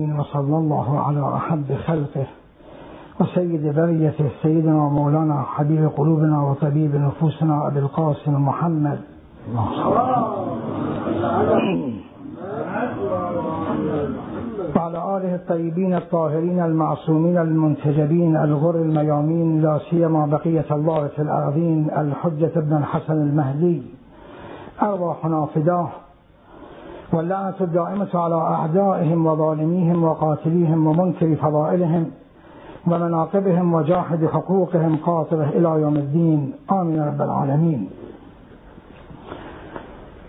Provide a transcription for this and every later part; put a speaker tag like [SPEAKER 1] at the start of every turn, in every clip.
[SPEAKER 1] وصلى الله على أحب خلقه وسيد بريته سيدنا ومولانا حبيب قلوبنا وطبيب نفوسنا أبي القاسم محمد. وعلى آله الطيبين الطاهرين المعصومين المنتجبين الغر الميامين لا سيما بقية الله في الأرضين الحجة ابن الحسن المهدي أرواحنا فداه واللعنة الدائمة على أعدائهم وظالميهم وقاتليهم ومنكر فضائلهم ومناقبهم وجاحد حقوقهم قاطبه إلى يوم الدين. آمين رب العالمين.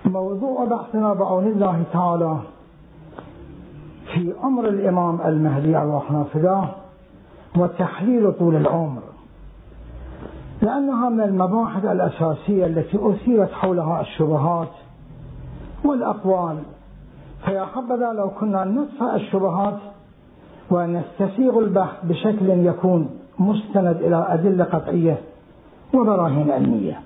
[SPEAKER 1] موضوع بحثنا بعون الله تعالى في أمر الإمام المهدي أرواحنا فداه وتحليل طول العمر. لأنها من المباحث الأساسية التي أثيرت حولها الشبهات والأقوال. فيا حبذا لو كنا ندفع الشبهات ونستسيغ البحث بشكل يكون مستند إلى أدلة قطعية وبراهين علمية.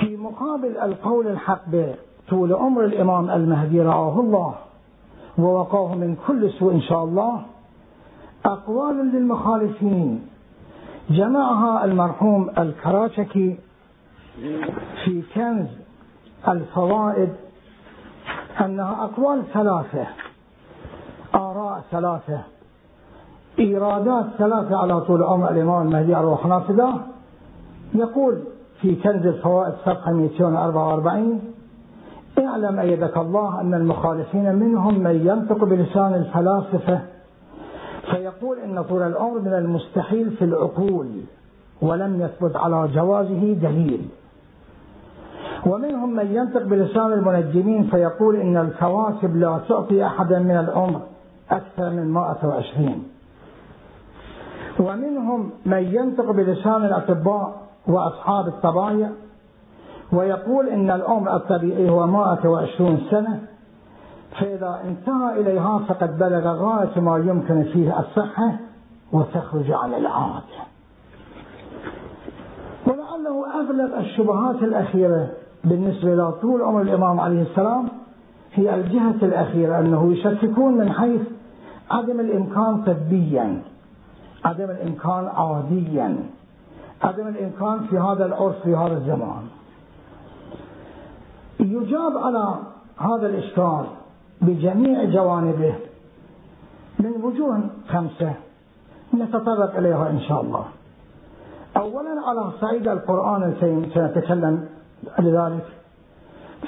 [SPEAKER 1] في مقابل القول الحق بطول عمر الإمام المهدي رعاه الله ووقاه من كل سوء إن شاء الله أقوال للمخالفين. جمعها المرحوم الكراتشكي في كنز الفوائد أنها أقوال ثلاثة آراء ثلاثة إيرادات ثلاثة على طول عمر الإمام المهدي أرواح نافذة يقول في كنز الفوائد صفحة 244 اعلم أيدك الله أن المخالفين منهم من ينطق بلسان الفلاسفة فيقول إن طول العمر من المستحيل في العقول ولم يثبت على جوازه دليل. ومنهم من ينطق بلسان المنجمين فيقول إن الكواكب لا تعطي أحدا من العمر أكثر من 120 ومنهم من ينطق بلسان الأطباء وأصحاب الطبايع ويقول إن العمر الطبيعي هو 120 سنة فإذا انتهى إليها فقد بلغ غاية ما يمكن فيه الصحة وتخرج عن العادة. ولعله أغلب الشبهات الأخيرة بالنسبة إلى طول عمر الإمام عليه السلام هي الجهة الأخيرة أنه يشككون من حيث عدم الإمكان طبيا عدم الإمكان عاديا عدم الإمكان في هذا العرف في هذا الزمان. يجاب على هذا الإشكال بجميع جوانبه من وجوه خمسة نتطرق إليها إن شاء الله. أولا على صعيد القرآن الكريم سنتكلم لذلك.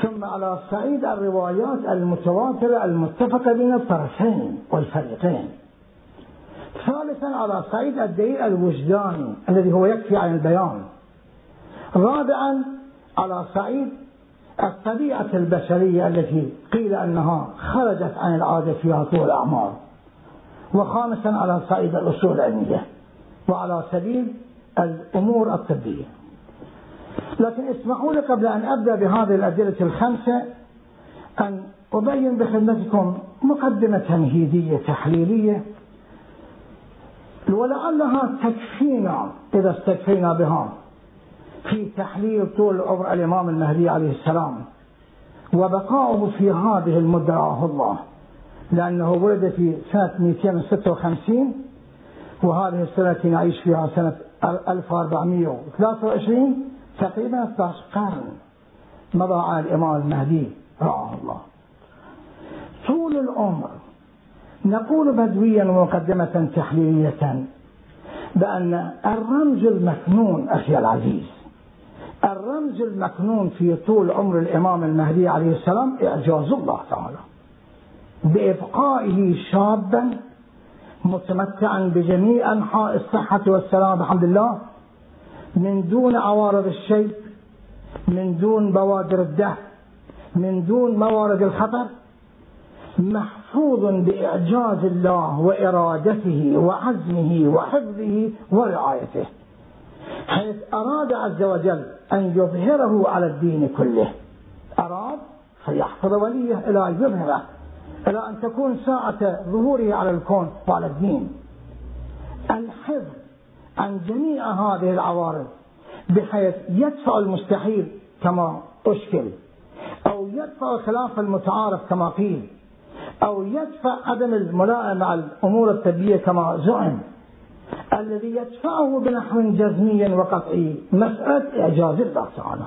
[SPEAKER 1] ثم على صعيد الروايات المتواترة المتفقة بين الطرفين والفريقين. ثالثا على صعيد الدليل الوجداني الذي هو يكفي عن البيان. رابعا على صعيد الطبيعة البشرية التي قيل أنها خرجت عن العادة فيها طول الأعمار. وخامسا على صعيد الأصول العلمية. وعلى سبيل الأمور الطبية. لكن اسمحوا لي قبل أن أبدأ بهذه الأدلة الخمسة أن أبين بخدمتكم مقدمة تمهيدية تحليلية ولعلها تكفينا إذا استكفينا بها في تحليل طول عمر الإمام المهدي عليه السلام وبقاؤه في هذه المدة الله لأنه ولد في سنة 256 وهذه السنة نعيش فيها سنة 1423 تقريبا 12 قرن مضى على الإمام المهدي رعاه الله. طول العمر نقول بدويا ومقدمة تحليلية بأن الرمز المكنون أخي العزيز الرمز المكنون في طول عمر الإمام المهدي عليه السلام إعجاز الله تعالى. بإبقائه شابا متمتعا بجميع أنحاء الصحة والسلام بحمد الله من دون عوارض الشيء من دون بوادر الدهر من دون موارد الخطر محفوظ بإعجاز الله وإرادته وعزمه وحفظه ورعايته حيث أراد عز وجل أن يظهره على الدين كله. أراد؟ فيحفظ وليه إلى أن يظهره إلى أن تكون ساعة ظهوره على الكون وعلى الدين. الحفظ عن جميع هذه العوارض بحيث يدفع المستحيل كما أشكل أو يدفع خلاف المتعارف كما قيل أو يدفع عدم الملائمة مع الأمور الطبية كما زعم. الذي يدفعه بنحو جزمي وقطعي مسألة إعجاز الله تعالى.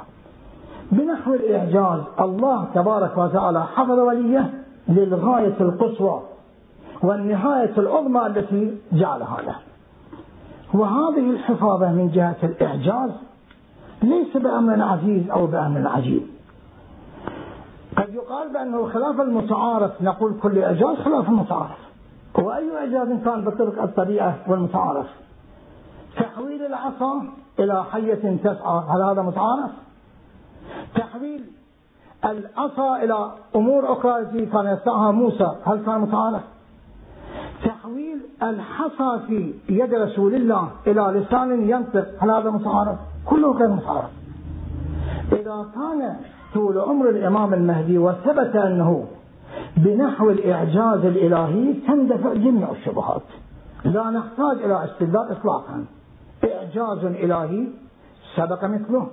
[SPEAKER 1] بنحو الإعجاز الله تبارك وتعالى حفظ وليه للغاية القصوى والنهاية العظمى التي جعلها له. وهذه الحفاظة من جهة الإعجاز ليس بأمر عزيز أو بأمر عجيب قد يقال بأنه خلاف المتعارف نقول كل إعجاز خلاف المتعارف وأي إعجاز كان بطرق الطبيعة والمتعارف تحويل العصا إلى حية تسعى هل هذا متعارف؟ تحويل العصا إلى أمور أخرى التي كان يصنعها موسى هل كان متعارف؟ تحويل الحصى في يد رسول الله إلى لسان ينطق. هل هذا متعارف؟ كله غير متعارف إذا كان طول عمر الإمام المهدي وثبت أنه بنحو الإعجاز الإلهي تندفع جميع الشبهات. لا نحتاج إلى استدلال إطلاقا. إعجاز إلهي سبق مثله.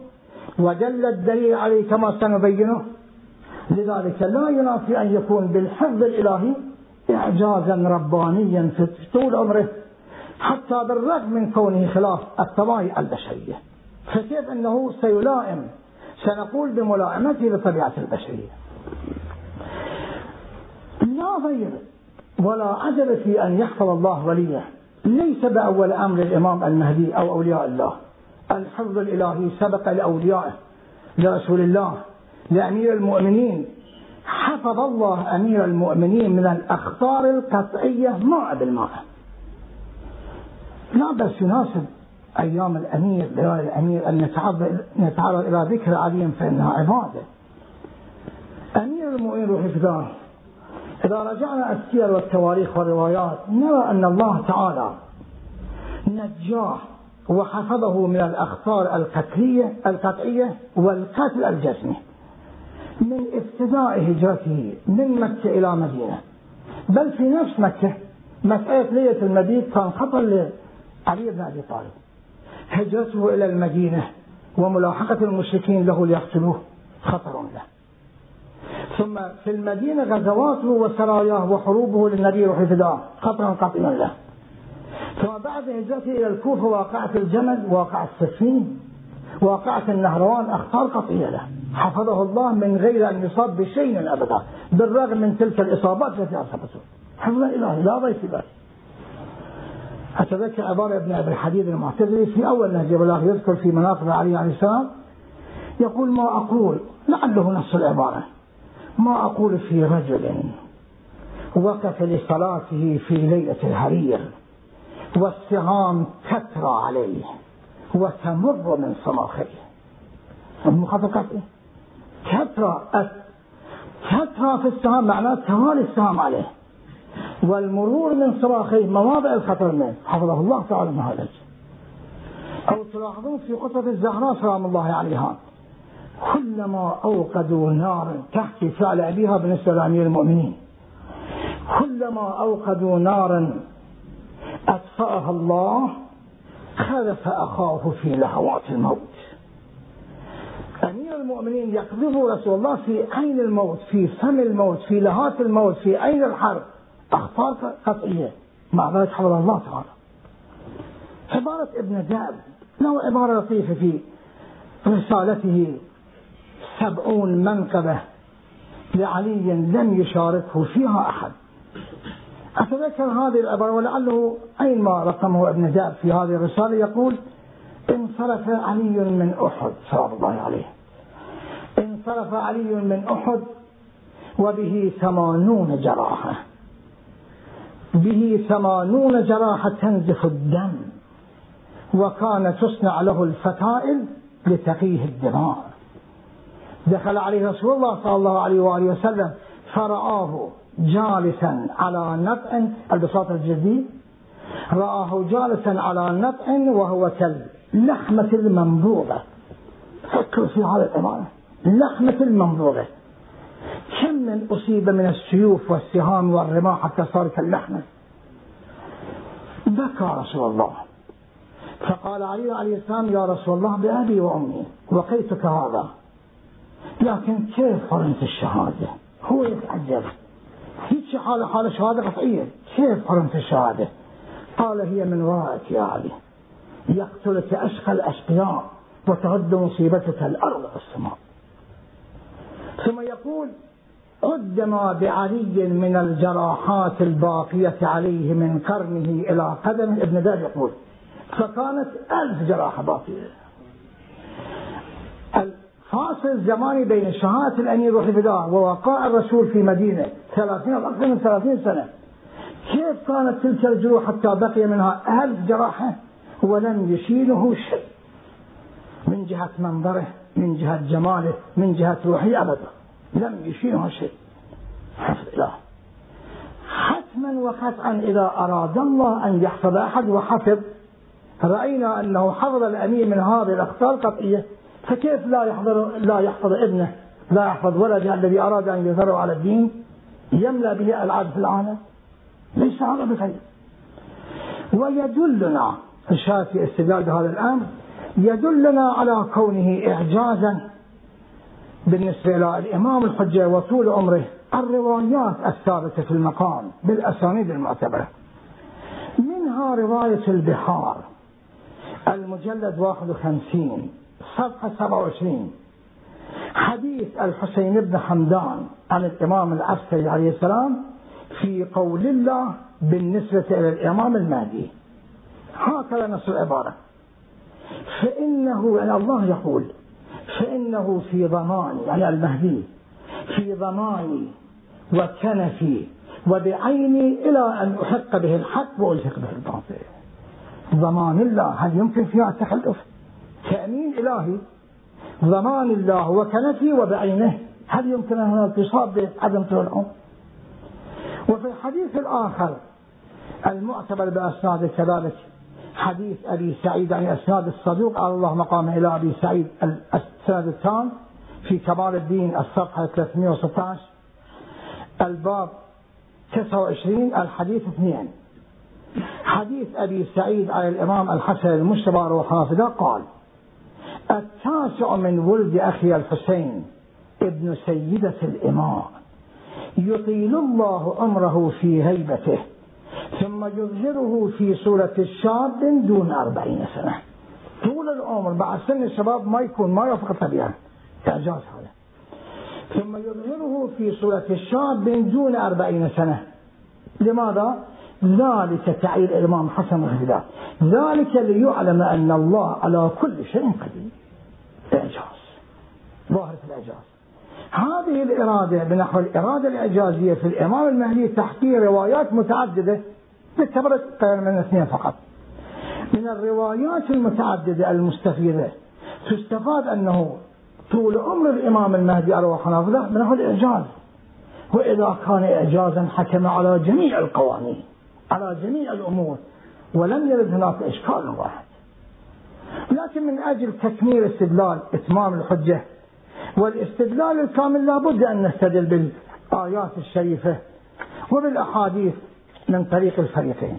[SPEAKER 1] ودل الدليل عليه كما سنبينه. لذلك لا ينافي أن يكون بالحفظ الإلهي إعجازا ربانيا في طول عمره حتى بالرغم من كونه خلاف الطبائع البشرية. فكيف أنه سيلائم؟ سنقول بملائمته لطبيعة البشرية. لا غير ولا عجب في أن يحفظ الله وليه. ليس بأول أمر الإمام المهدي أو أولياء الله. الحفظ الإلهي سبق لأوليائه لرسول الله لأمير المؤمنين حفظ الله أمير المؤمنين من الأخطار القطعية ماء بالماء لا بس يناسب أيام الأمير ليالي الأمير أن نتعرض إلى ذكر علي فإنها عبادة. أمير المؤمنين روح فداه إذا رجعنا السير والتواريخ والروايات نرى أن الله تعالى نجاه وحفظه من الأخطار القتلية القطعية والقتل الجسمي. من ابتداء هجرته من مكة إلى مدينة. بل في نفس مكة مسألة ليلة المبيت كان خطر لعلي بن أبي طالب. هجرته إلى المدينة وملاحقة المشركين له ليقتلوه خطر له. ثم في المدينة غزواته وسراياه وحروبه للنبي وحفظاه خطر قطعي له. ثم بعد هجرته إلى الكوفة واقعة الجمل واقعة السفين واقعة النهروان أخطار قطعية له. حفظه الله من غير أن يصاب بشيء أبدا بالرغم من تلك الإصابات التي أصابته. حفظ الإلهي لا ضيف بس أتذكر عبارة ابن أبي الحديد المعتزلي في أول نهج البلاغ يذكر في مناقب علي عليه السلام يقول ما أقول؟ لعله نص العبارة. ما أقول في رجل وقف لصلاته في ليلة الهرير والسهام تترى عليه. وتمر من صماخيه. المخافقات إيه؟ تترى تترى في السهام معناه توالي السهام عليه. والمرور من صراخيه مواضع الخطر منه. حفظه الله تعالى من هذا أو تلاحظون في قصة الزهراء سلام الله عليها. كلما أوقدوا نارا تحكي فعل أبيها بالنسبة لأمير المؤمنين. كلما أوقدوا نارا أطفأها الله خلف أخاه في لهوات الموت. أمير المؤمنين يقذف رسول الله في عين الموت في فم الموت في لهات الموت في عين الحرب. أخطار قطعية مع ذلك حفظ الله تعالى. عبارة ابن داب له عبارة لطيفة في رسالته. سبعون منقبة لعلي لم يشاركه فيها أحد. أتذكر هذه العبارة ولعله أينما رقمه ابن داب في هذه الرسالة يقول انصرف علي من أحد سلام الله عليه. انصرف علي من أحد وبه ثمانون جراحة. به ثمانون جراحة تنزف الدم وكان تصنع له الفتائل لتقيه الدماء. دخل عليه رسول الله صلى الله عليه وآله وسلم فرآه. جالسا على نطع البساط الجديد رآه جالسا على نطع وهو كاللحمة الممضوغة فكر في هذا العبارة لحمة الممضوغة كم من أصيب من السيوف والسهام والرماح حتى صار كاللحمة بكى رسول الله. فقال علي عليه السلام يا رسول الله بأبي وأمي. وقيتك هذا. لكن كيف قرنت الشهادة؟ هو يتعجب. هيك يمشي حاله حاله شهادة قطعية كيف حرمت الشهادة قال هي من ورائك يا علي يقتلك أشقى الأشقياء وتهد مصيبتك الأرض والسماء ثم يقول قدم بعلي من الجراحات الباقية عليه من قرنه إلى قدم. ابن دار يقول فكانت ألف جراحة باقية الفاصل الزماني بين شهادة الأمير والفداء ووقاء الرسول في مدينة. ثلاثين أو أكثر من ثلاثين سنة. كيف كانت تلك الجروح حتى بقي منها ألف جراحة ولم يشيله شيء؟ من جهة منظره من جهة جماله من جهة روحه أبدا. لم يشيله شيء. حفظ الله. حتما وقطعا إذا أراد الله أن يحفظ أحد وحفظ. رأينا أنه حفظ الأمير من هذه الأخطاء القطعية. فكيف لا يحفظ لا يحفظ ابنه؟ لا يحفظ ولده الذي أراد أن يظهره على الدين؟ يملأ به ألعاب في العالم؟ ليس هذا بخير. ويدلنا الشاهد في استدلال بهذا الأمر يدلنا على كونه إعجازا بالنسبة إلى الإمام الحجة وطول عمره الروايات الثابتة في المقام بالأسانيد المعتبرة. منها رواية البحار المجلد 51 صفحة 27 حديث الحسين بن حمدان عن الإمام العسكري عليه السلام في قول الله بالنسبة إلى الإمام المهدي. هكذا نص العبارة. فإنه يعني الله يقول فإنه في ضمان يعني المهدي في ضماني وكنفي وبعيني إلى أن أحق به الحق وألحق به الباطل. ضمان الله هل يمكن فيها التخلف تأمين إلهي ضمان الله وكنفي وبعينه. هل يمكن هناك تصاب بعدم طول وفي الحديث الآخر المعتبر بأسناد كذلك حديث أبي سعيد عن أسناد الصدوق على الله مقام إلى أبي سعيد السند التام في كمال الدين الصفحة 316 الباب 29 الحديث اثنين. حديث أبي سعيد على الإمام الحسن المجتبى روح قال التاسع من ولد أخي الحسين ابن سيدة الإمام يطيل الله عمره في هيبته ثم يظهره في صورة الشاب دون أربعين سنة. طول العمر بعد سن الشباب ما يكون ما يوافق الطبيعة إعجاز هذا. ثم يظهره في صورة الشاب دون أربعين سنة. لماذا؟ ذلك تعيين الإمام حسن رحمه ذلك ليعلم أن الله على كل شيء قدير. إعجاز. ظاهرة الإعجاز. هذه الإرادة بنحو الإرادة الإعجازية في الإمام المهدي تحكي روايات متعددة ذكرت من اثنين فقط. من الروايات المتعددة المستفيدة تستفاد أنه طول عمر الإمام المهدي أرواح نافذة بنحو الإعجاز. وإذا كان إعجازا حكم على جميع القوانين على جميع الأمور. ولم يرد هناك إشكال واحد. لكن من أجل تكميل استدلال إتمام الحجة والاستدلال الكامل لابد أن نستدل بالآيات الشريفة وبالأحاديث من طريق الفريقين.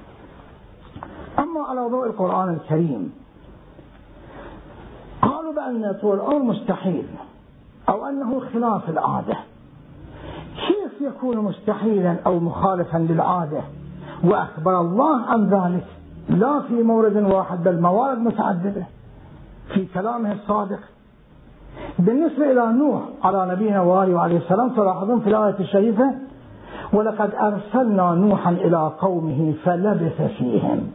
[SPEAKER 1] أما على ضوء القرآن الكريم قالوا بأن طول العمر مستحيل أو أنه خلاف العادة. كيف يكون مستحيلا أو مخالفا للعادة؟ وأخبر الله عن ذلك؟ لا في مورد واحد بل موارد متعددة. في كلامه الصادق. بالنسبة إلى نوح على نبينا وآله عليه السلام تلاحظون في الآية الشريفة ولقد أرسلنا نوحا إلى قومه فلبث فيهم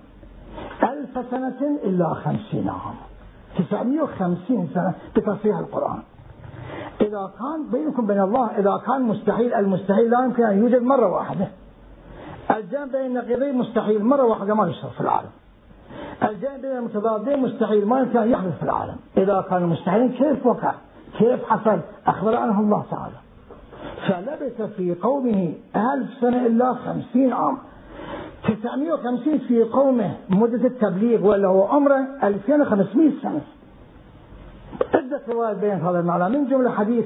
[SPEAKER 1] ألف سنة إلا خمسين عام 950 سنة بتصريح القرآن. إذا كان بينكم بين الله إذا كان مستحيل المستحيل لا يمكن أن يوجد مرة واحدة. الجمع بين النقيضين مستحيل. مرة واحدة ما يصير في العالم. الجمع بين المتضادين مستحيل. ما أن يحدث في العالم. إذا كان مستحيل كيف وقع؟ كيف حصل؟ أخبر عنه الله تعالى. فلبث في قومه ألف سنة إلا خمسين عام. 950 في قومه مدة التبليغ ولا هو عمره 2500 سنة. عدة روايات بين هذا المعنى. من جملة حديث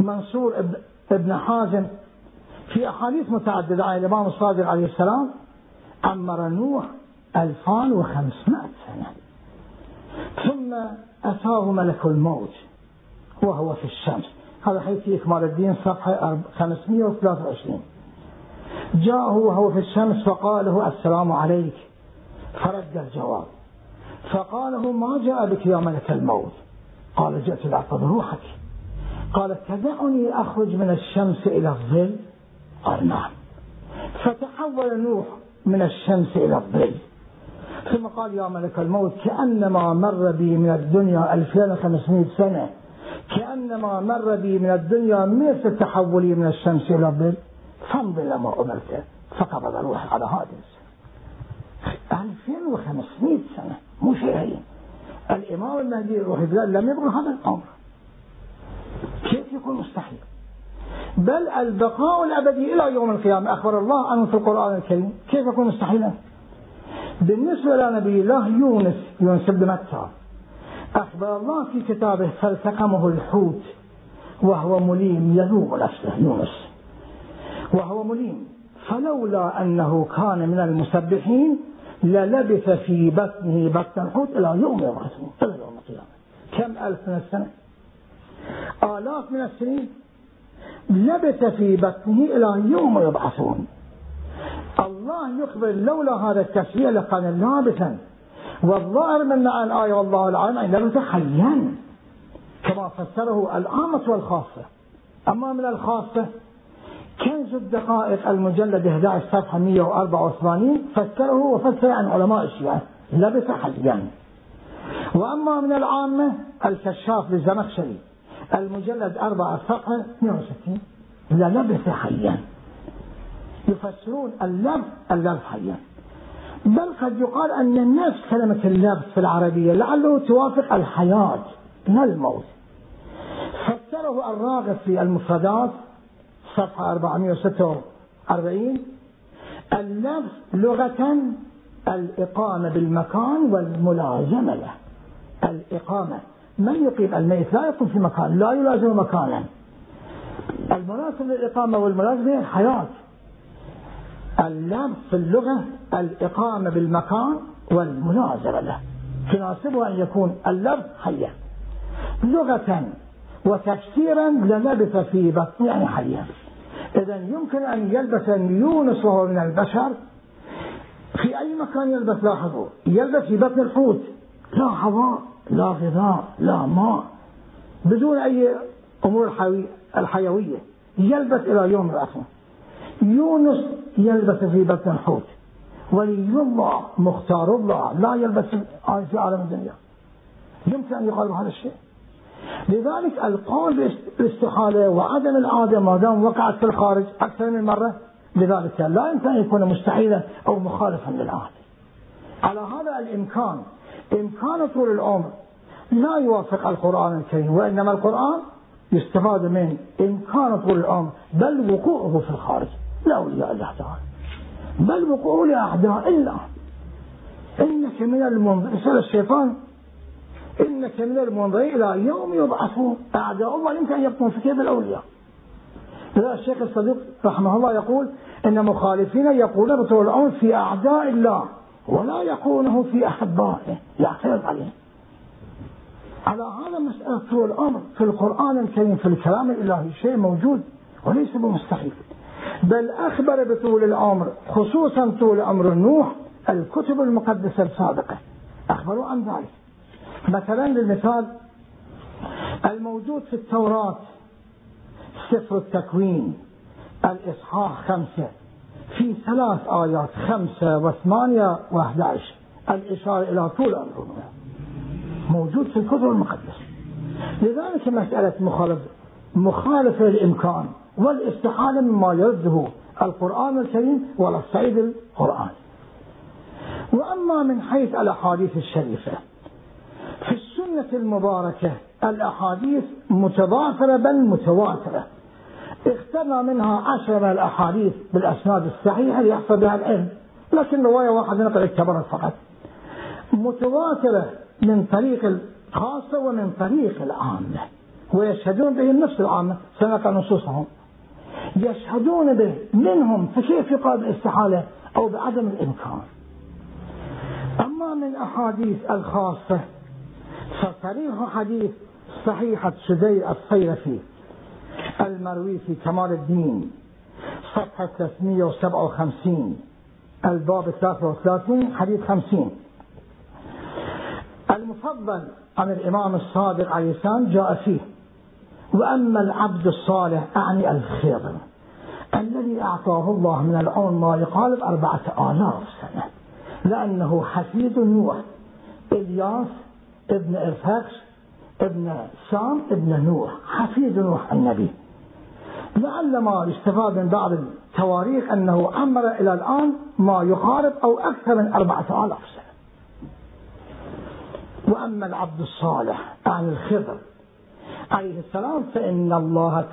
[SPEAKER 1] منصور ابن حازم في أحاديث متعددة. عن الإمام الصادق عليه السلام عمر نوح 2500 سنة. ثم أتاه ملك الموت وهو في الشمس. هذا حيث إكمال الدين صفحة 523 جاءه وهو في الشمس فقال له السلام عليك. فرد الجواب. فقال له ما جاء بك يا ملك الموت؟ قال جئت لأخذ روحك. قال تدعني أخرج من الشمس إلى الظل نعم فتحول نوح من الشمس إلى الظل. ثم قال يا ملك الموت كأنما مر بي من الدنيا 2500 سنة. كأنما مر بي من الدنيا مثل تحولي من الشمس إلى الظل. فامضي لما أمرت. فقبض الروح على السنة. 2500 سنة. مو شيء هين. الإمام المهدي روح لم يبلغ هذا الأمر. كيف يكون مستحيل؟ بل البقاء الأبدي إلى يوم القيامة. أخبر الله عنه في القرآن الكريم. كيف يكون مستحيلا؟ بالنسبة لنبي الله يونس يونس بن متى. أخبر الله في كتابه فالتقمه الحوت وهو مليم يذوب نفسه يونس. وهو مليم. فلولا أنه كان من المسبحين للبث في بطنه بطن الحوت إلى يوم إلى يوم القيامة. كم ألف من السنة؟ آلاف من السنين. لبث في بطنه إلى يوم يبعثون. الله يخبر لولا هذا التسوية لكان لابثا والظاهر من الآية والله العالم أن لبث حيا كما فسره العامة والخاصة. أما من الخاصة كنز الدقائق المجلد 11 صفحة 184 فسره وفسر عن علماء الشيعة. لبث حيا وأما من العامة الكشاف للزمخشري المجلد 4 صفحة 160 للبث حيا يفسرون اللبث اللبث حيا بل قد يقال أن نفس كلمة اللبث في العربية لعله توافق الحياة لا الموت. فسره الراغب في المفردات صفحة 446 اللبث لغة الإقامة بالمكان والملازمة له. الإقامة. من يقيم الميت؟ لا يقوم في مكان لا يلازم مكانا. المناسب للإقامة والملازمة هي الحياة. اللام في اللغة الإقامة بالمكان والملازمة له. تناسبه أن يكون اللفظ حيا لغة وتفسيرا للبث في بطن يعني حيا إذا يمكن أن يلبس يونس وهو من البشر. في أي مكان يلبس لاحظوا؟ يلبس في بطن الحوت. لا هواء لا غذاء لا ماء بدون أي أمور الحيوية. يلبس إلى يوم العصر يونس يلبس في بطن الحوت ولي الله مختار الله لا يلبس في عالم الدنيا. يمكن أن يقال هذا الشيء. لذلك القول بالاستحالة وعدم العادة ما دام وقعت في الخارج أكثر من مرة لذلك لا يمكن أن يكون مستحيلا أو مخالفا للعادة. على هذا الإمكان إمكان طول العمر لا يوافق القرآن الكريم وإنما القرآن يستفاد من إمكان طول العمر بل وقوعه في الخارج. لأولياء الله تعالى بل وقوعه لأعداء الله إنك من المنظر الشيطان إنك من المنظر إلى يوم يبعثون. أعداء الله يمكن أن يبقون في كيد الأولياء؟ لذا الشيخ الصديق رحمه الله يقول إن مخالفين يقولون بطول العمر في أعداء الله ولا يقونه في أحبائه. يعترض عليه على هذا مسألة طول الأمر. في القرآن الكريم في الكلام الإلهي شيء موجود وليس بمستحيل. بل أخبر بطول العمر خصوصا طول عمر نوح الكتب المقدسة السابقة أخبروا عن ذلك. مثلا للمثال الموجود في التوراة سفر التكوين الإصحاح خمسة. في ثلاث آيات خمسة وثمانية وأحد عشر. الإشارة إلى طول عمر موجود في الكتب المقدسة لذلك مسألة مخالف مخالفة للإمكان والاستحالة مما يرده القرآن الكريم ولا الصعيد القرآن. وأما من حيث الأحاديث الشريفة في السنة المباركة الأحاديث متضافرة بل متواترة. اخترنا منها عشر من الأحاديث بالأسناد الصحيحة ليحصل بها العلم لكن رواية واحدة نقل اعتبرت فقط. متواترة من طريق الخاصة ومن طريق العامة. ويشهدون به النفس العامة. سنقرأ نصوصهم. يشهدون به منهم فكيف يقال بالاستحالة أو بعدم الإمكان أما من أحاديث الخاصة فصريح حديث صحيحة سدي الصيرفي المروي في كمال الدين صفحة 357 الباب 33 حديث 50 المفضل عن الإمام الصادق عليه السلام جاء فيه. وأما العبد الصالح أعني الخير الذي أعطاه الله من العون ما يقارب أربعة آلاف سنة. لأنه حفيد نوح إلياس ابن إرفاكس ابن سام ابن نوح حفيد نوح النبي. لعل ما يستفاد من بعض التواريخ أنه عمر إلى الآن ما يقارب أو أكثر من أربعة آلاف سنة. وأما العبد الصالح عن الخضر. عليه السلام فإن الله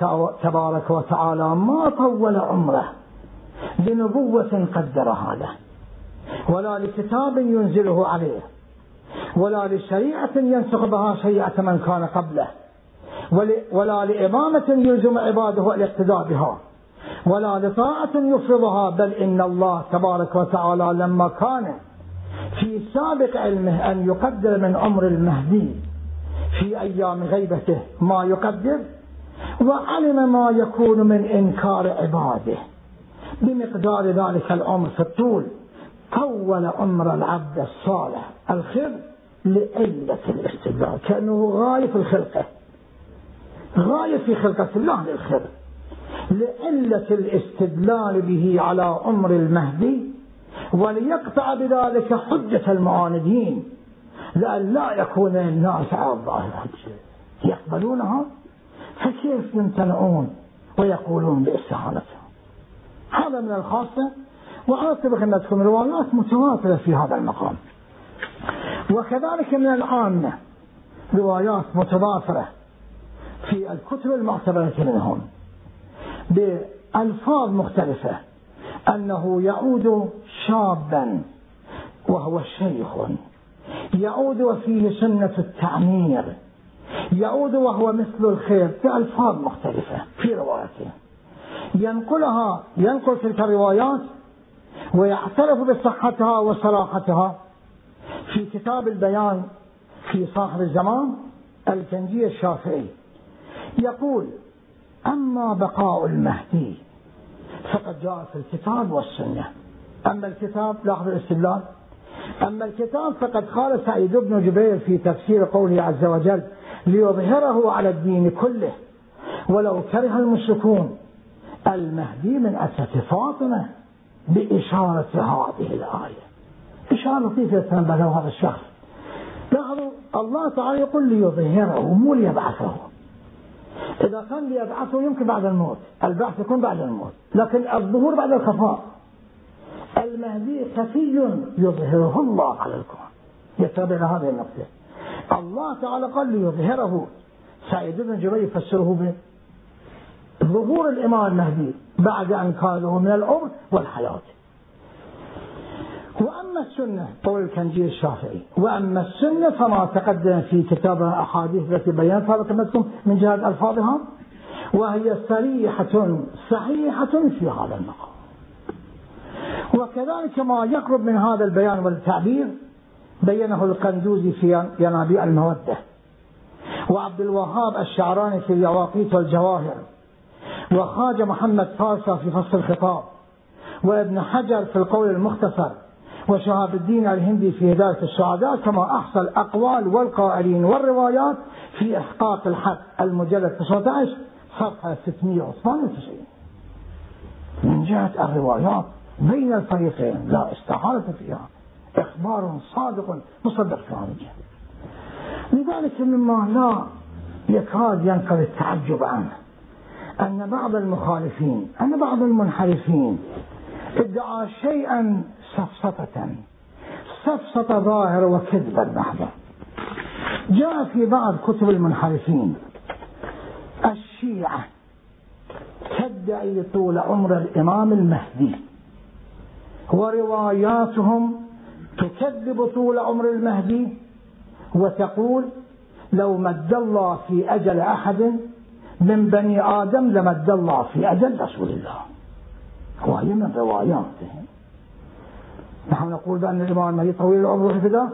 [SPEAKER 1] تبارك وتعالى ما طول عمره لنبوة قدرها له ولا لكتاب ينزله عليه ولا لشريعة ينسخ بها شريعة من كان قبله ولا لإمامة يلزم عباده الاقتداء بها ولا لطاعة يفرضها بل إن الله تبارك وتعالى لما كان في سابق علمه أن يقدر من عمر المهدي في أيام غيبته ما يقدر وعلم ما يكون من إنكار عباده. بمقدار ذلك العمر في الطول طول عمر العبد الصالح الخير لعلة الاستدلال كأنه غاية في الخلقة. غاية في خلقة الله للخير. لعلة الاستدلال به على عمر المهدي وليقطع بذلك حجة المعاندين لأن لا يكون الناس على الله الحجة. يقبلونها؟ فكيف يمتنعون ويقولون باستهانتها هذا من الخاصة أن تكون روايات متواترة في هذا المقام. وكذلك من العامة روايات متضافرة في الكتب المعتبرة منهم بألفاظ مختلفة أنه يعود شابا وهو شيخ. يعود وفيه سنة التعمير. يعود وهو مثل الخير بألفاظ مختلفة في روايته ينقلها ينقل تلك الروايات ويعترف بصحتها وصلاحتها. في كتاب البيان في صاحب الزمان الكنجي الشافعي يقول أما بقاء المهدي فقد جاء في الكتاب والسنة. أما الكتاب لاحظ الاستدلال. أما الكتاب فقد قال سعيد بن جبير في تفسير قوله عز وجل ليظهره على الدين كله ولو كره المشركون. المهدي من أسة فاطمة بإشارة هذه الآية. إشارة لطيفة يتنبه له هذا الشخص لاحظوا الله تعالى يقول ليظهره. مو ليبعثه. إذا كان ليبعثه يمكن بعد الموت البعث يكون بعد الموت لكن الظهور بعد الخفاء. المهدي خفي يظهره الله على الكون يتبع هذه النقطة. الله تعالى قال ليظهره. سعيد بن جبير يفسره بظهور الإمام المهدي بعد أن كان له من العمر والحياة. وأما السنة قول الكنجي الشافعي. وأما السنة فما تقدم في كتاب أحاديث التي بينتها لكم من جهة ألفاظها وهي صريحة صحيحة في هذا المقام. وكذلك ما يقرب من هذا البيان والتعبير بينه القندوزي في ينابيع المودة وعبد الوهاب الشعراني في اليواقيت والجواهر وخاج محمد فارسة في فصل الخطاب وابن حجر في القول المختصر وشهاب الدين الهندي في هداية السعداء كما أحصى الأقوال والقائلين والروايات في إحقاق الحق المجلد 19 صفحة 698 من جهة الروايات. بين الفريقين. لا استحالة فيها. إخبار صادق مصدق الجهة لذلك مما لا يكاد ينقل التعجب عنه أن بعض المخالفين أن بعض المنحرفين ادعى شيئا سفسطة سفسطة ظاهرة وكذبا محضة جاء في بعض كتب المنحرفين الشيعة تدعي طول عمر الإمام المهدي ورواياتهم تكذب طول عمر المهدي وتقول لو مد الله في أجل أحد من بني آدم لمد الله في أجل رسول الله. وهي من رواياتهم نحن نقول بأن الإمام المهدي طويل العمر الفداء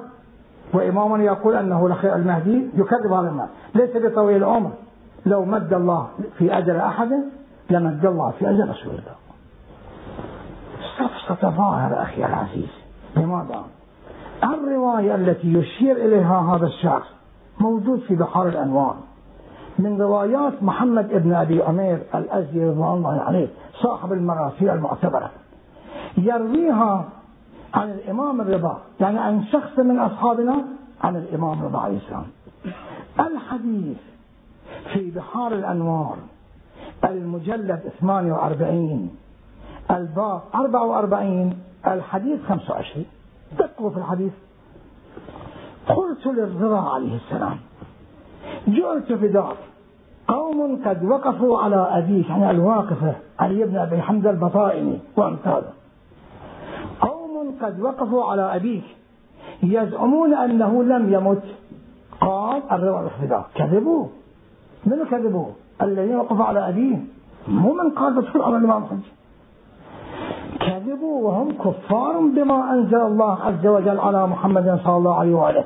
[SPEAKER 1] وإمامنا يقول أنه المهدي يكذب هذا الناس. ليس بطويل العمر لو مد الله في أجل أحد لمد الله في أجل رسول الله. قصة ظاهرة أخي العزيز. لماذا؟ الرواية التي يشير إليها هذا الشخص موجود في بحار الأنوار. من روايات محمد بن أبي عمير الأزدي رضوان الله عليه صاحب المراسيل المعتبرة. يرويها عن الإمام الرضا يعني عن شخص من أصحابنا عن الإمام الرضا عليه السلام. الحديث في بحار الأنوار المجلد 48 الباب 44 الحديث 25 دقوا في الحديث. قلت للرضا عليه السلام جئت بدار. قوم قد وقفوا على أبيك يعني الواقفة علي بن أبي حمد البطائني وأمثاله. قوم قد وقفوا على أبيك يزعمون أنه لم يمت. قال الرضا الاختلاف كذبوا. من كذبوا؟ الذين وقفوا على أبيه مو من قال بدخل على الإمام حج. كذبوا وهم كفار بما أنزل الله عز وجل على محمد صلى الله عليه وآله.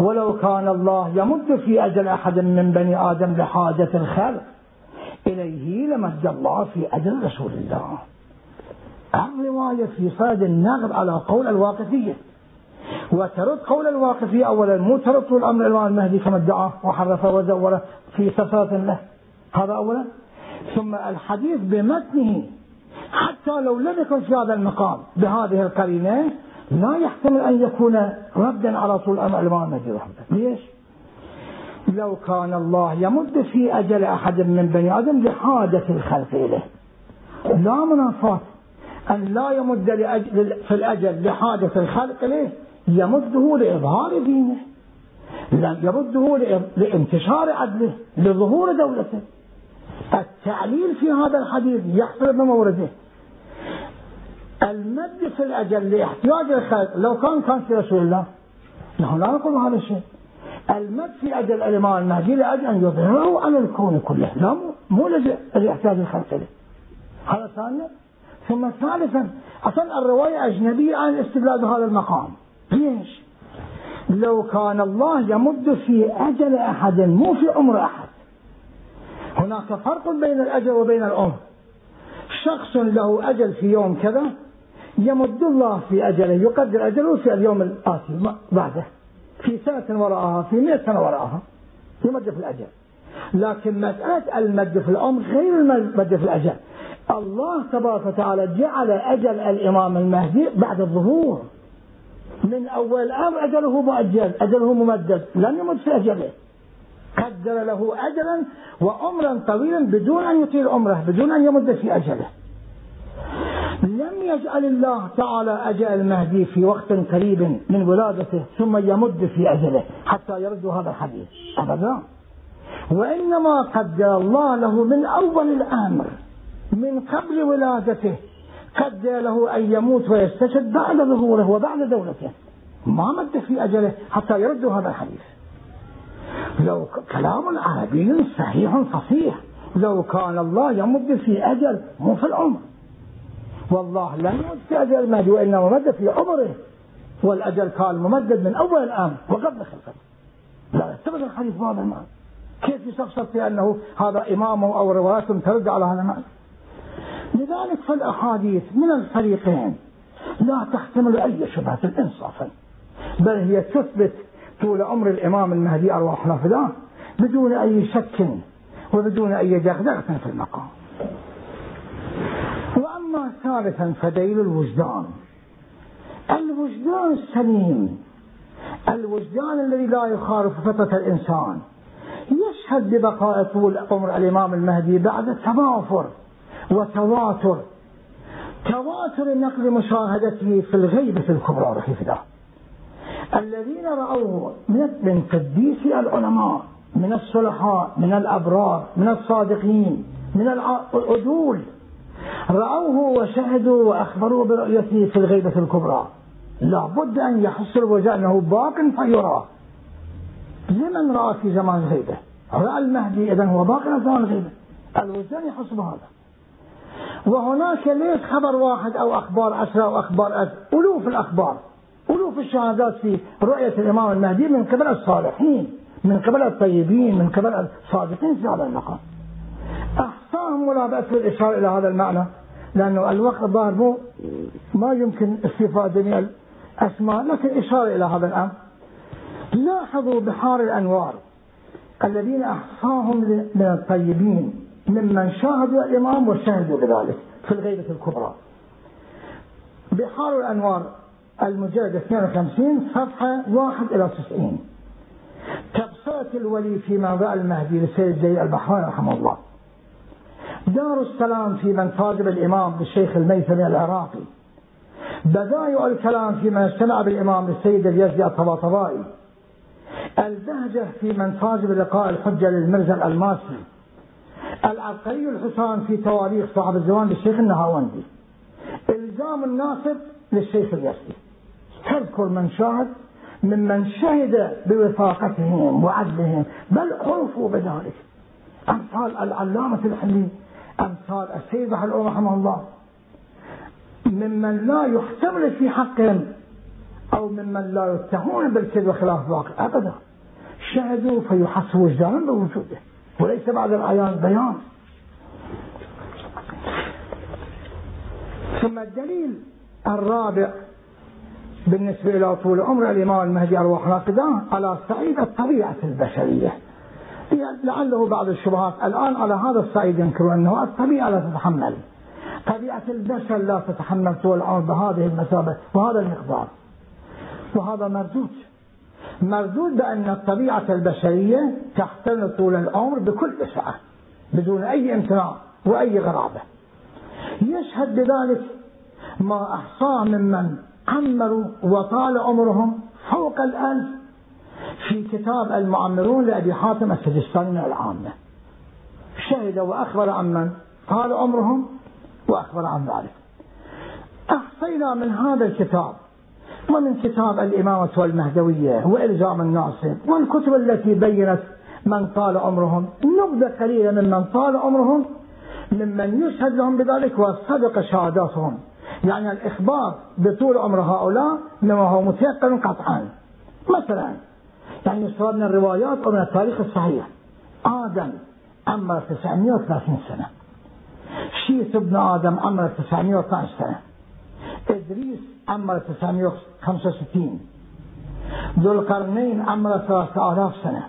[SPEAKER 1] ولو كان الله يمد في أجل أحد من بني آدم لحاجة الخلق إليه لمد الله في أجل رسول الله. الرواية في صاد النقد على قول الواقفية. وترد قول الواقفية أولا مو ترد طول أمر الإمام المهدي كما ادعى وحرف وزور في سفرة له. هذا أولا. ثم الحديث بمتنه حتى لو لم يكن في هذا المقام بهذه القرينة لا يحتمل أن يكون ردا على طول أمر الإمام المهدي رحمه ليش؟ لو كان الله يمد في أجل أحد من بني آدم لحاجة الخلق إليه. لا منافاة. أن لا يمد لأجل في الأجل لحاجة الخلق إليه يمده لإظهار دينه. يمده لانتشار عدله لظهور دولته. التعليل في هذا الحديث يحصل بمورده المد في الأجل لاحتياج الخلق لو كان كان في رسول الله نحن لا نقول هذا الشيء. المد في أجل الإمام المهدي لأجل أن يظهره على الكون كله لا مو لإحتياج الخلق له. هذا ثانيا. ثم ثالثا أصلا الرواية أجنبية عن الاستدلال بهذا المقام. ليش؟ لو كان الله يمد في أجل أحد مو في عمر أحد. هناك فرق بين الأجل وبين العمر شخص له أجل في يوم كذا يمد الله في أجله يقدر أجله في اليوم الآتي بعده. في سنة وراءها في مئة سنة وراءها يمد في الأجل لكن مسألة المد في العمر غير المد في الأجل الله تبارك وتعالى جعل أجل الإمام المهدي بعد الظهور. من أول الأمر أجله مؤجل أجله ممدد لم يمد في أجله. قدر له أجلا وعمرا طويلا بدون أن يطيل عمره بدون أن يمد في أجله. لم يجعل الله تعالى أجل المهدي في وقت قريب من ولادته ثم يمد في أجله حتى يرد هذا الحديث. أبدا. وإنما قدر الله له من أول الأمر من قبل ولادته قدر له أن يموت ويستشهد بعد ظهوره وبعد دولته. ما مد في أجله حتى يرد هذا الحديث. لو كلام عربي صحيح فصيح لو كان الله يمد في أجل مو في العمر. والله لم يمد في أجل المهدي وإنما مد في عمره. والأجل كان ممدد من أول الآن وقبل خلقته لا يعتبر الحديث بهذا المعنى. كيف يستفسر في أنه هذا إمامه أو روايات ترد على هذا المعنى؟ لذلك فالأحاديث من الفريقين لا تحتمل أي شبهة إنصافا بل هي تثبت طول عمر الإمام المهدي أرواحنا فداه بدون أي شك وبدون أي دغدغة في المقام. وأما ثالثا فديل الوجدان. الوجدان السليم الوجدان الذي لا يخالف فطرة الإنسان. يشهد ببقاء طول عمر الإمام المهدي بعد تضافر وتواتر. تواتر نقل مشاهدته في الغيبة الكبرى رحمه الله. الذين رأوه من قديسي العلماء من الصلحاء من الأبرار من الصادقين من العدول رأوه وشهدوا وأخبروا برؤيته في الغيبة الكبرى. لابد أن يحصل الوجه أنه باق فيرى. لمن رأى في زمان الغيبة؟ رأى المهدي إذا هو باق في زمان الغيبة. الوجدان يحس بهذا وهناك ليس خبر واحد أو أخبار عشرة أو أخبار ألوف الأخبار. ألوف الشهادات في رؤية الإمام المهدي من قبل الصالحين من قبل الطيبين من قبل الصادقين في هذا المقام أحصاهم ولا بأس بالإشارة إلى هذا المعنى لأنه الوقت ظاهر ما يمكن استفادة من الأسماء لكن إشارة إلى هذا الأمر. لاحظوا بحار الأنوار الذين أحصاهم من الطيبين ممن شاهدوا الإمام وشهدوا بذلك في الغيبة الكبرى. بحار الأنوار المجلد 52 صفحة 1 إلى 90 تبصرة الولي في موضع المهدي للسيد زي البحراني رحمه الله. دار السلام في من طالب الإمام بالشيخ الميثمي العراقي. بدايع الكلام في من اجتمع بالإمام للسيد اليزدي الطباطبائي. البهجة في من فاز بلقاء الحجة للمرزا الألماسي. العبقري الحسان في تواريخ صاحب الزمان للشيخ النهاوندي. إلزام الناصب للشيخ اليزدي تذكر من شاهد ممن شهد بوثاقتهم وعدلهم بل عرفوا بذلك. أمثال العلامة الحلي أمثال السيد بحر رحمه الله. ممن لا يحتمل في حقهم أو ممن لا يتهمون بالكذب وخلاف الواقع أبدا. شهدوا فيحس وجدانا بوجوده وليس بعد العيان بيان ثم الدليل الرابع بالنسبة إلى طول عمر الإمام المهدي أرواح ناقدة على صعيد الطبيعة البشرية. لعله بعض الشبهات الآن على هذا الصعيد ينكرون أنه الطبيعة لا تتحمل. طبيعة البشر لا تتحمل طول العمر بهذه المثابة وهذا المقدار. وهذا مردود. مردود بأن الطبيعة البشرية تحتمل طول العمر بكل سعة بدون أي امتناع وأي غرابة. يشهد بذلك ما أحصاه ممن عمروا وطال عمرهم فوق الألف. في كتاب المعمرون لأبي حاتم السجستاني العامة. شهد وأخبر عمن طال عمرهم وأخبر عن ذلك. أحصينا من هذا الكتاب ومن كتاب الإمامة والمهدوية وإلزام الناصب والكتب التي بينت من طال عمرهم نبذة قليلة ممن طال عمرهم ممن يشهد لهم بذلك وصدق شهاداتهم. يعني الإخبار بطول عمر هؤلاء مما هو متيقن قطعا. مثلا يعني من الروايات أو من التاريخ الصحيح آدم عمر 930 سنة. شيث ابن آدم عمر 912 سنة. إدريس عمر 965 ذو القرنين عمر 3000 سنة.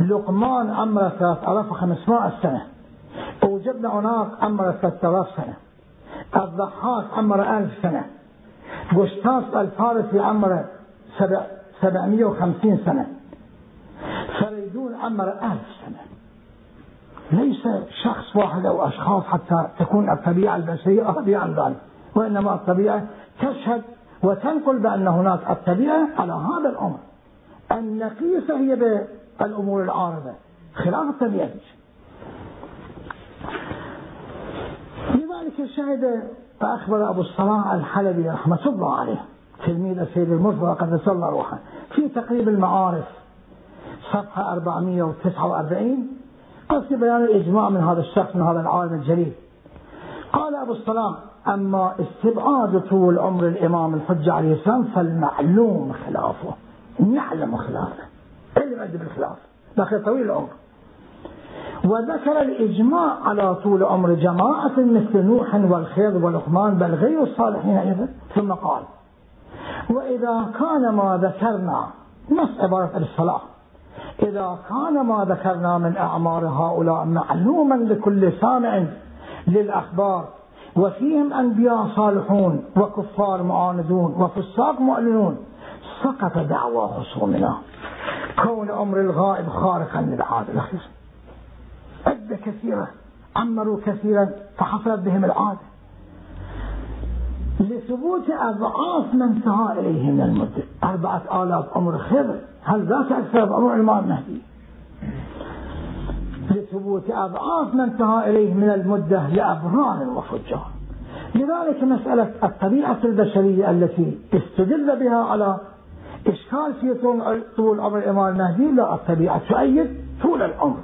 [SPEAKER 1] لقمان عمر 3500 سنة. وجبنا عناق عمر 3000 سنة. الضحاك عمر ألف سنة. قسطاس الفارسي عمر سبعمية وخمسين سنة. فريدون عمر ألف سنة. ليس شخص واحد أو أشخاص حتى تكون الطبيعة البشرية راضية عن ذلك وإنما الطبيعة تشهد وتنقل بأن هناك الطبيعة على هذا الأمر. النقيصة هي بالأمور العارضة خلاف الطبيعة. لذلك شهد فأخبر أبو الصلاح الحلبي رحمة الله عليه تلميذ السيد المرتضى قدس الله روحه. في تقريب المعارف صفحة 449 قصد بيان الإجماع من هذا الشخص من هذا العالم الجليل. قال أبو الصلاح أما استبعاد طول عمر الإمام الحجة عليه السلام فالمعلوم خلافه نعلم خلافه علم أدب الخلاف لكن طويل العمر. وذكر الإجماع على طول عمر جماعة مثل نوح والخير ولقمان بل غير الصالحين أيضا. ثم قال وإذا كان ما ذكرنا نص عبارة الصلاة. إذا كان ما ذكرنا من أعمار هؤلاء معلوما لكل سامع للأخبار وفيهم أنبياء صالحون وكفار معاندون وفساق مؤمنون سقط دعوى خصومنا. كون أمر الغائب خارقا للعادة الأخير. عدة كثيرة عمروا كثيرا فحصلت بهم العادة. لثبوت أضعاف ما انتهى إليه من المدة. أربعة آلاف عمر خضر هل ذاك أكثر عمر الإمام المهدي؟ لثبوت أضعاف ما انتهى إليه من المدة لأبرار وفجار. لذلك مسألة الطبيعة البشرية التي استدل بها على إشكال في طول عمر الإمام المهدي لا الطبيعة تؤيد طول العمر.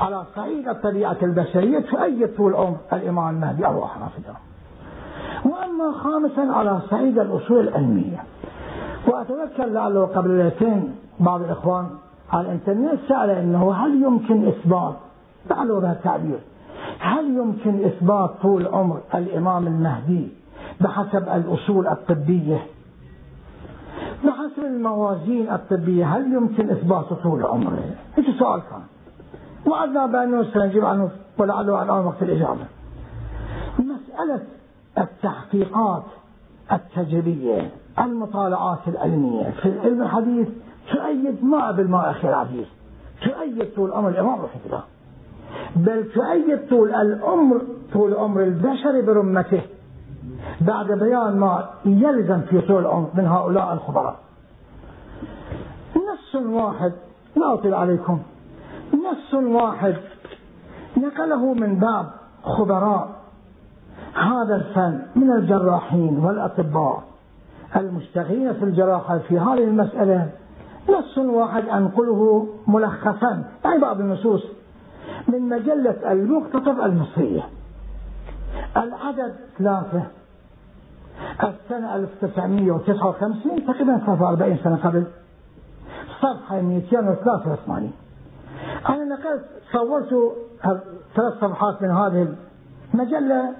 [SPEAKER 1] على صعيد الطبيعة البشرية تؤيد طول عمر الإمام المهدي أرواح رافضة وأما خامسا على صعيد الأصول العلمية. وأتذكر لعله قبل ليلتين بعض الإخوان على الإنترنت سأل أنه هل يمكن إثبات لعله هذا التعبير. هل يمكن إثبات طول عمر الإمام المهدي بحسب الأصول الطبية؟ بحسب الموازين الطبية هل يمكن إثبات طول عمره؟ هذا سؤال كان. وعدنا بأنه سنجيب عنه ولعله الآن وقت الإجابة. مسألة التحقيقات التجريبية المطالعات العلمية في العلم الحديث تؤيد ما بالماء أخي العزيز تؤيد طول عمر الإمام رحمه الله. بل تؤيد طول العمر طول عمر البشر برمته بعد بيان ما يلزم في طول العمر من هؤلاء الخبراء. نص واحد لا أطيل عليكم. نص واحد. نقله من باب خبراء. هذا الفن من الجراحين والأطباء. المشتغلين في الجراحة في هذه المسألة نص واحد أنقله ملخصا. يعني بعض النصوص. من مجلة المقتطف المصرية. العدد ثلاثة. السنة 1959 تقريبا 43 سنة قبل. صفحة 283 أنا نقلت صورت ثلاث صفحات من هذه المجلة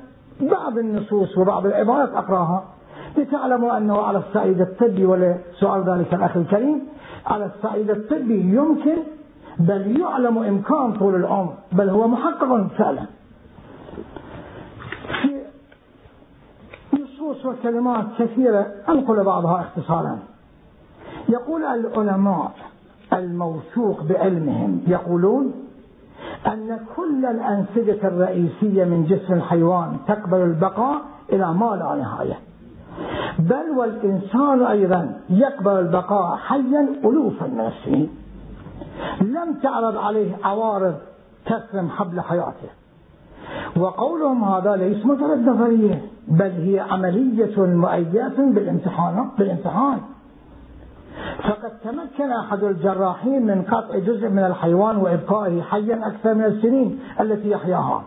[SPEAKER 1] بعض النصوص وبعض العبارات أقراها لتعلموا أنه على الصعيد الطبي ولسؤال ذلك الأخ الكريم على الصعيد الطبي يمكن بل يعلم إمكان طول العمر بل هو محقق فعلا. في نصوص وكلمات كثيرة أنقل بعضها اختصارا. يقول العلماء الموثوق بعلمهم. يقولون أن كل الأنسجة الرئيسية من جسم الحيوان تقبل البقاء إلى ما لا نهاية. بل والإنسان أيضا يقبل البقاء حيا ألوفا من السنين لم تعرض عليه عوارض تسلم حبل حياته. وقولهم هذا ليس مجرد نظرية بل هي عملية مؤيدة بالامتحان بالامتحان. فقد تمكن أحد الجراحين من قطع جزء من الحيوان وإبقائه حيا أكثر من السنين التي يحياها.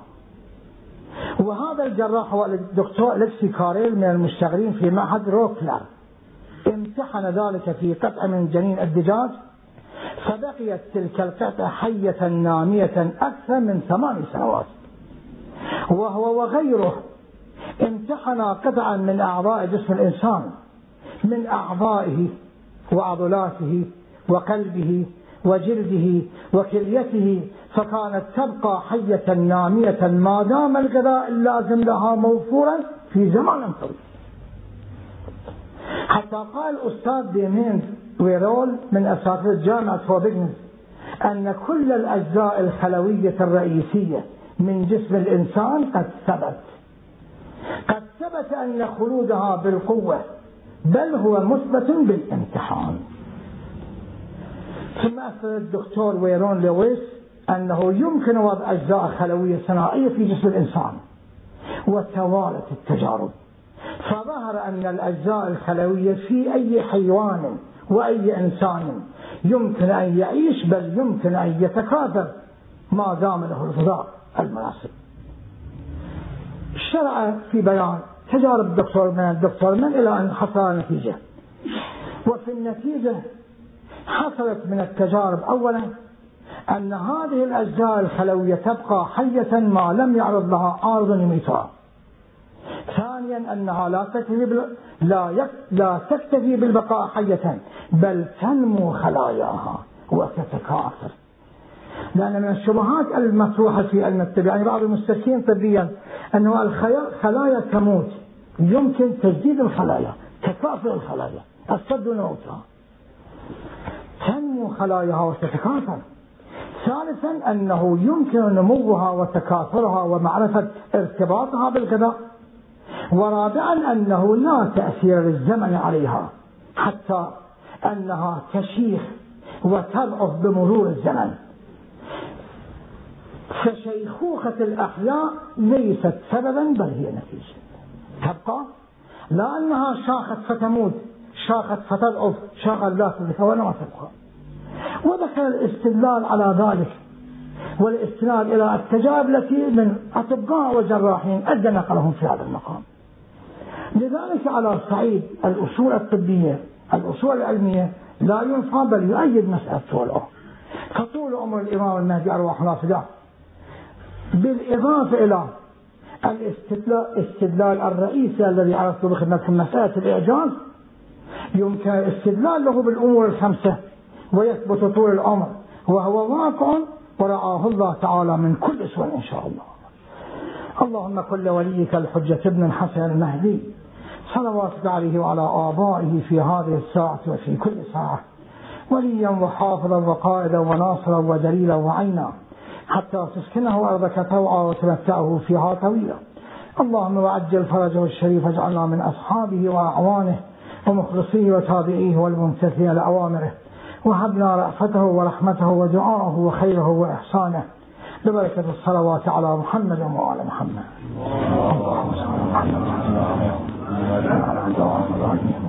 [SPEAKER 1] وهذا الجراح هو الدكتور ألكسي كاريل من المشتغلين في معهد روكفلر. امتحن ذلك في قطع من جنين الدجاج فبقيت تلك القطعة حية نامية أكثر من ثمان سنوات. وهو وغيره امتحن قطعا من أعضاء جسم الإنسان من أعضائه وعضلاته وقلبه وجلده وكليته فكانت تبقى حية نامية ما دام الغذاء اللازم لها موفورا في زمن طويل. حتى قال الأستاذ ديمين ويرول من أساتذة جامعة هوبيجنز أن كل الأجزاء الخلوية الرئيسية من جسم الإنسان قد ثبت. قد ثبت أن خلودها بالقوة بل هو مثبت بالامتحان. ثم أثبت الدكتور ويرون لويس أنه يمكن وضع أجزاء خلوية صناعية في جسم الإنسان وتوالت التجارب. فظهر أن الأجزاء الخلوية في أي حيوان وأي إنسان يمكن أن يعيش بل يمكن أن يتكاثر ما دام له الغذاء المناسب. شرع في بيان تجارب الدكتور من الدكتور من إلى أن حصل نتيجة. وفي النتيجة حصلت من التجارب أولا أن هذه الأجزاء الخلوية تبقى حية ما لم يعرض لها عارض يميتها ثانيا أنها لا تكتفي لا, يك... لا تكتفي بالبقاء حية بل تنمو خلاياها وتتكاثر. لأن من الشبهات المطروحة في علم الطب يعني بعض المستشفين طبيا أنه الخلايا تموت. يمكن تجديد الخلايا تكاثر الخلايا الصد موتها تنمو خلاياها وتتكاثر. ثالثا أنه يمكن نموها وتكاثرها ومعرفة ارتباطها بالغذاء. ورابعا أنه لا تأثير للزمن عليها حتى أنها تشيخ وتضعف بمرور الزمن. فشيخوخة الأحياء ليست سببا بل هي نتيجة. تبقى؟ لا أنها شاخت فتموت شاخت فتضعف شاخت لا تضعف ولا تبقى. وذكر الاستدلال على ذلك والاستناد إلى التجارب التي من أطباء وجراحين أدى نقلهم في هذا المقام. لذلك على صعيد الأصول الطبية الأصول العلمية لا ينفى بل يؤيد مسألة طول فطول عمر الإمام المهدي أرواح الله بالإضافة إلى الاستدلال الرئيسي الذي عرفت بخدمتكم مسألة الإعجاز يمكن الاستدلال له بالأمور الخمسة ويثبت طول العمر وهو واقع ورعاه الله تعالى من كل سوء إن شاء الله. اللهم كل وليك الحجة ابن الحسن المهدي صلواتك عليه وعلى آبائه في هذه الساعة وفي كل ساعة وليا وحافظا وقائدا وناصرا ودليلا وعينا. حتى تسكنه أرضك توعى وتمتعه فيها طويلا. اللهم وعجل فرجه الشريف اجعلنا من أصحابه وأعوانه ومخلصيه وتابعيه والممتثلين لأوامره. وهبنا رأفته ورحمته ودعاءه وخيره وإحسانه. ببركة الصلوات على محمد وآل محمد. اللهم صل على محمد وعلى وصحبه